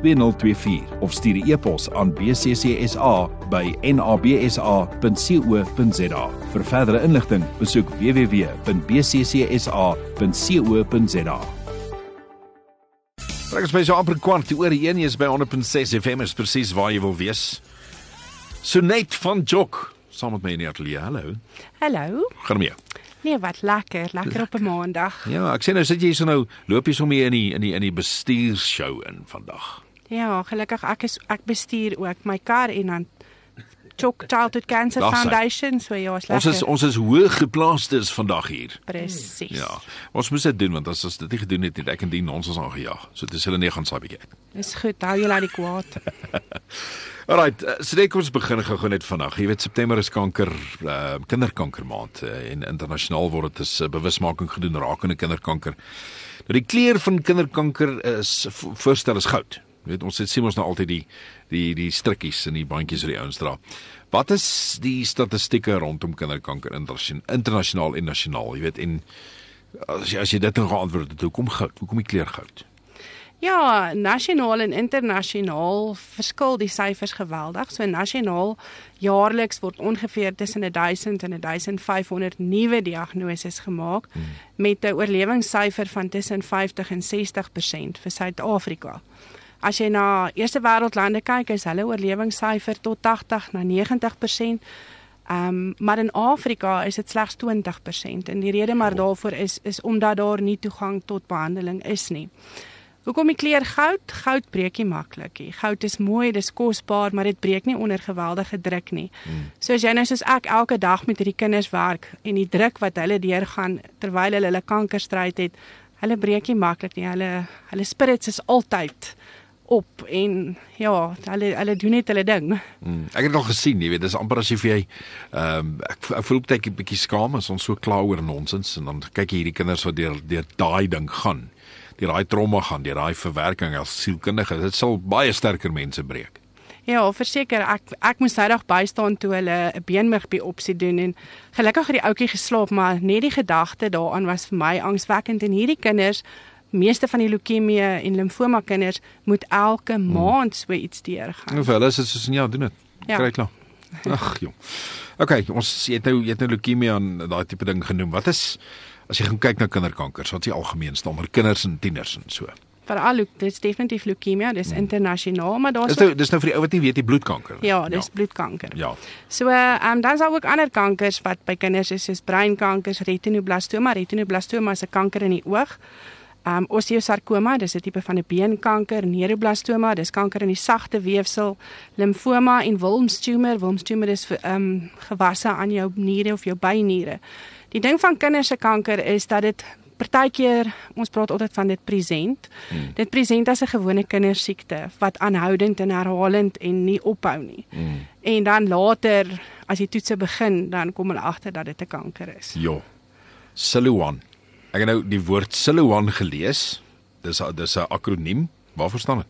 2024 of stuur 'n e-pos aan bccsa by nabsa.co.za. Vir verdere inligting, besoek www.bccsa.co.za. Reg is by so amper kwart oor 1 is by 100.6 FM is presies waar jy wil wees. Sonet van Jok saam met my in die ateljee. Hallo. Hallo. Gaan mee. Nee, wat lekker, lekker op 'n maandag. Ja, ek sê nou sit jy so nou loop jy sommer in die in die in die bestuurshow in vandag. Ja, gelukkig ek is ek bestuur ook my kar en dan Chok Childhood Cancer sy. Foundation, so ja, is Ons lekker. is ons is hoog geplaastes vandag hier. presies. Ja. Ons moes dit doen want as ons dit nie gedoen het nie, ek en die ons aangejaag. So dis hulle nie gaan saai bietjie. Dis goed, hou julle uit die kwaad. Alrite, uh, so net kom ons begin gou net vandag. Jy weet September is kanker uh, kinderkankermaand uh, en internasionaal word dit as uh, bewusmaking gedoen rakende kinderkanker. Nou die kleur van kinderkanker is vo- voorstel is goud. Weet ons het sien ons nou altyd die die die strikkies en die bandjies wat die ouens dra. Wat is die statistieke rondom kinderkanker interna- internasionaal en nasionaal? Jy weet en as jy as jy dit nou geantwoord het, hoekom goud? Hoekom die kleur goud? Ja, nasionaal en internasionaal verskil die syfers geweldig. So nasionaal jaarliks word ongeveer tussen 1000 en 1500 nuwe diagnoses gemaak hmm. met 'n oorlewingssyfer van tussen 50 en 60% vir Suid-Afrika. As jy na eerste wêreldlande kyk, is hulle oorlewingssyfer tot 80 na 90%. Ehm um, maar in Afrika is dit slegs 20% en die rede maar daarvoor is is omdat daar nie toegang tot behandeling is nie. Hoekom die kleur goud? Goud breek nie maklik nie. Goud is mooi, dis kosbaar, maar dit breek nie onder geweldige druk nie. Hmm. So as jy nou soos ek elke dag met hierdie kinders werk en die druk wat hulle deurgaan terwyl hulle hulle kankerstryd het, hulle breek nie maklik nie. Hulle hulle spirits is altyd op en ja, hulle hulle doen net hulle ding. Hmm. Ek het al gesien, jy weet, dis amper as jy ehm um, ek, ek voel baie 'n bietjie skaam as ons so kla oor nonsens en dan kyk jy hierdie kinders wat deur deur daai ding gaan. Deur daai trauma gaan, deur daai verwerking as sielkundige. Dit sal baie sterker mense breek. Ja, verseker ek ek moes nou dag bystaan toe hulle 'n beenmergbiopsie doen en gelukkig het die ouetjie geslaap, maar net die gedagte daaraan was vir my angswekkend en hierdie kinders meeste van die leukemie en limfoma kinders moet elke hmm. maand so iets deurgaan. En vir hulle is dit soos ja, doen dit. Ja. Kry klaar. Ag jong. Okay, ons het nou het nou leukemie aan daai tipe ding genoem. Wat is as jy gaan kyk na kinderkankers, wat is die algemeenste onder kinders en tieners en so? Veral leu- dis definitief leukemie, dis hmm. internasionaal, maar daar's Dis nou dis nou vir die ou wat nie weet die bloedkanker. ja, dis ja. bloedkanker. Ja. So, ehm um, dan is daar ook ander kankers wat by kinders is, soos breinkankers, retinoblastoma. Retinoblastoma is 'n kanker in die oog. Um, osteosarkoma, dis 'n tipe van 'n beenkanker, neuroblastoma, dis kanker in die sagte weefsel, limfoma en Wilms tumor. Wilms tumor is vir, um, gewasse aan jou niere of jou byniere. Die ding van kinders se kanker is dat dit partykeer ons praat altyd van dit present. Hmm. Dit present as 'n gewone kindersiekte wat aanhoudend en herhalend en nie ophou nie. Mm. En dan later as die toetse begin, dan kom hulle agter dat dit 'n kanker is. Ja. Siluan. Ek het nou die woord Siluan gelees. Dis 'n dis 'n akroniem. Waarvoor staan dit?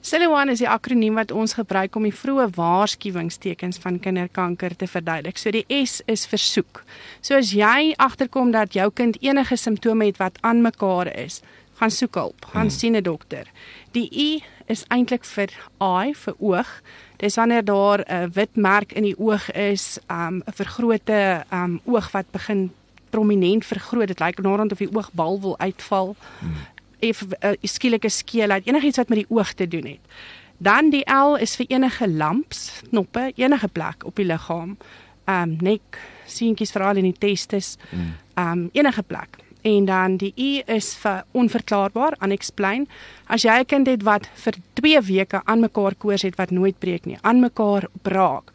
Siluan is die akroniem wat ons gebruik om die vroeë waarskuwingstekens van kinderkanker te verduidelik. So die S is versoek. So as jy agterkom dat jou kind enige simptome het wat aan mekaar is, gaan soek hulp, gaan hmm. sien 'n dokter. Die I is eintlik vir eye vir oog. Dis wanneer daar 'n wit merk in die oog is, um, 'n vergrote um, oog wat begin prominent vergroot. Dit lyk naderhand of die oogbal wil uitval. Hmm of 'n uh, skielike skeelheid, enigiets wat met die oog te doen het. Dan die L is vir enige lamps, knoppe, enige plek op die liggaam. Um nek, seentjies veral in die testis. Um enige plek. En dan die U is vir onverklaarbaar, unexplained. As jy 'n kind het wat vir 2 weke aan mekaar koors het wat nooit breek nie, aan mekaar braak.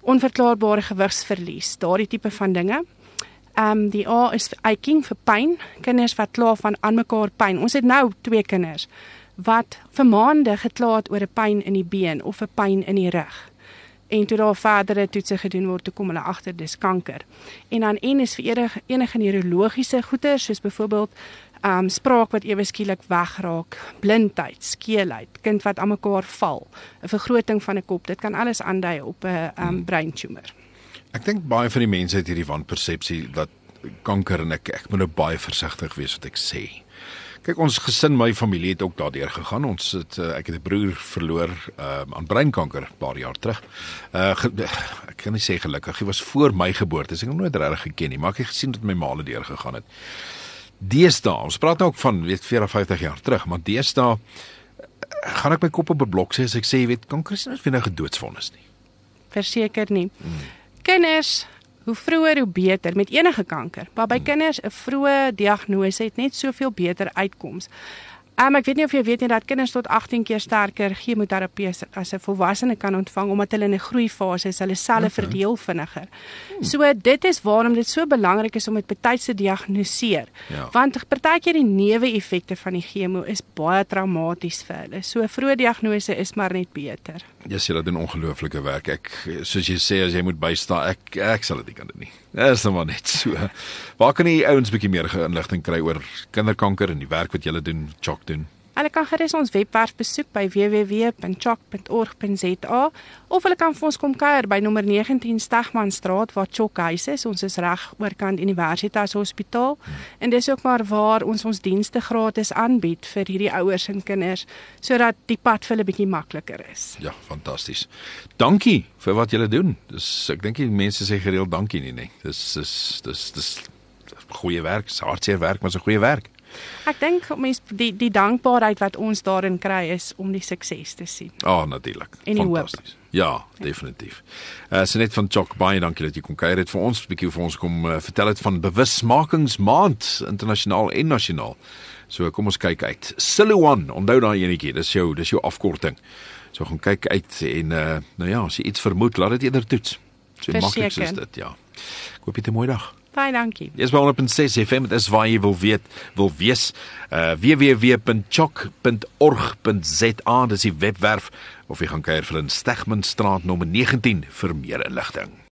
Onverklaarbare gewigsverlies, daardie tipe van dinge. Ehm um, die A is aching vir pyn, kinders wat kla van aan mekaar pyn. Ons het nou twee kinders wat vir maande gekla het oor 'n pyn in die been of 'n pyn in die rug. en toe daar verdere toetse gedoen word toe kom hulle agter dis kanker. En dan N is vir enige, enige neurologiese goeie soos byvoorbeeld um spraak wat ewe skielik wegraak, blindheid, skeelheid, kind wat aan mekaar val, 'n vergroting van 'n kop, dit kan alles aandui op 'n um hmm. breintumor. Ek dink baie van die mense het hierdie wanpersepsie dat kanker en ek ek moet nou baie versigtig wees wat ek sê. Kyk ons gesin, my familie het ook daardeur gegaan. Ons het uh, ek het 'n broer verloor uh, aan breinkanker 'n paar jaar terug. Uh ek kan nie sê gelukkig, hy was voor my geboorte. Ek het hom nooit regtig geken nie, maar ek het gesien dat my ma al deur gegaan het. Deesdae, ons praat nou ook van weet 54 jaar terug, maar deesdae gaan ek my kop op 'n blok sê as ek sê jy weet kanker is nie vinnig gedoodsvonnis nie. Verseker nie. Hmm. Kinders hoe vroeër hoe beter met enige kanker. Maar by kinders 'n vroeë diagnose het net soveel beter uitkomste. Um, ek weet nie of jy weet nie dat kinders tot 18 keer sterker chemoterapie as 'n volwassene kan ontvang omdat hulle in 'n groeifase is, hulle selle okay. verdeel vinniger. Hmm. So dit is waarom dit so belangrik is om dit betyds te diagnoseer. Ja. Want partykeer die neeweffekte van die chemo is baie traumaties vir hulle. So vroeë diagnose is maar net beter. Yes, jy doen ongelooflike werk. Ek soos jy sê as jy moet bystaan, ek ek sal dit nie kan dit nie. Dit is nou net so. Waar kan die ouens bietjie meer inligting kry oor kinderkanker en die werk wat julle doen, Chok doen? Hulle kan gerus ons webwerf besoek by www.chok.org.za of hulle kan vir ons kom kuier by nommer 19 Stegmanstraat waar Chok huis is. Ons is reg oorkant Universitas Hospitaal en dis ook maar waar ons ons dienste gratis aanbied vir hierdie ouers en kinders sodat die pad vir hulle bietjie makliker is. Ja, fantasties. Dankie vir wat julle doen. Dis ek dink die mense sê gereeld dankie nie, nee. Dis dis dis dis goeie werk, hartseer werk, maar 'n goeie werk. Ek dink mense die die dankbaarheid wat ons daarin kry is om die sukses te sien. Ah, oh, natuurlik. Fantasties. Ja, definitief. Eh uh, so net van Chok baie dankie dat jy kom kuier het vir ons 'n bietjie vir ons kom uh, vertel het van bewusmakingsmaand internasionaal en nasionaal. So kom ons kyk uit. Siluan, onthou daai enetjie, dis jou dis jou afkorting. So gaan kyk uit en uh, nou ja, as jy iets vermoed, laat dit eerder toets. So maklik is dit, ja. Ek hoop jy het 'n mooi dag. Baie dankie. Dis wel op 'n 6 FM, dis waar jy wil weet, wil wees. Uh www.chok.org.za, dis die webwerf of jy gaan kuier vir in Stegmanstraat nommer 19 vir meer inligting.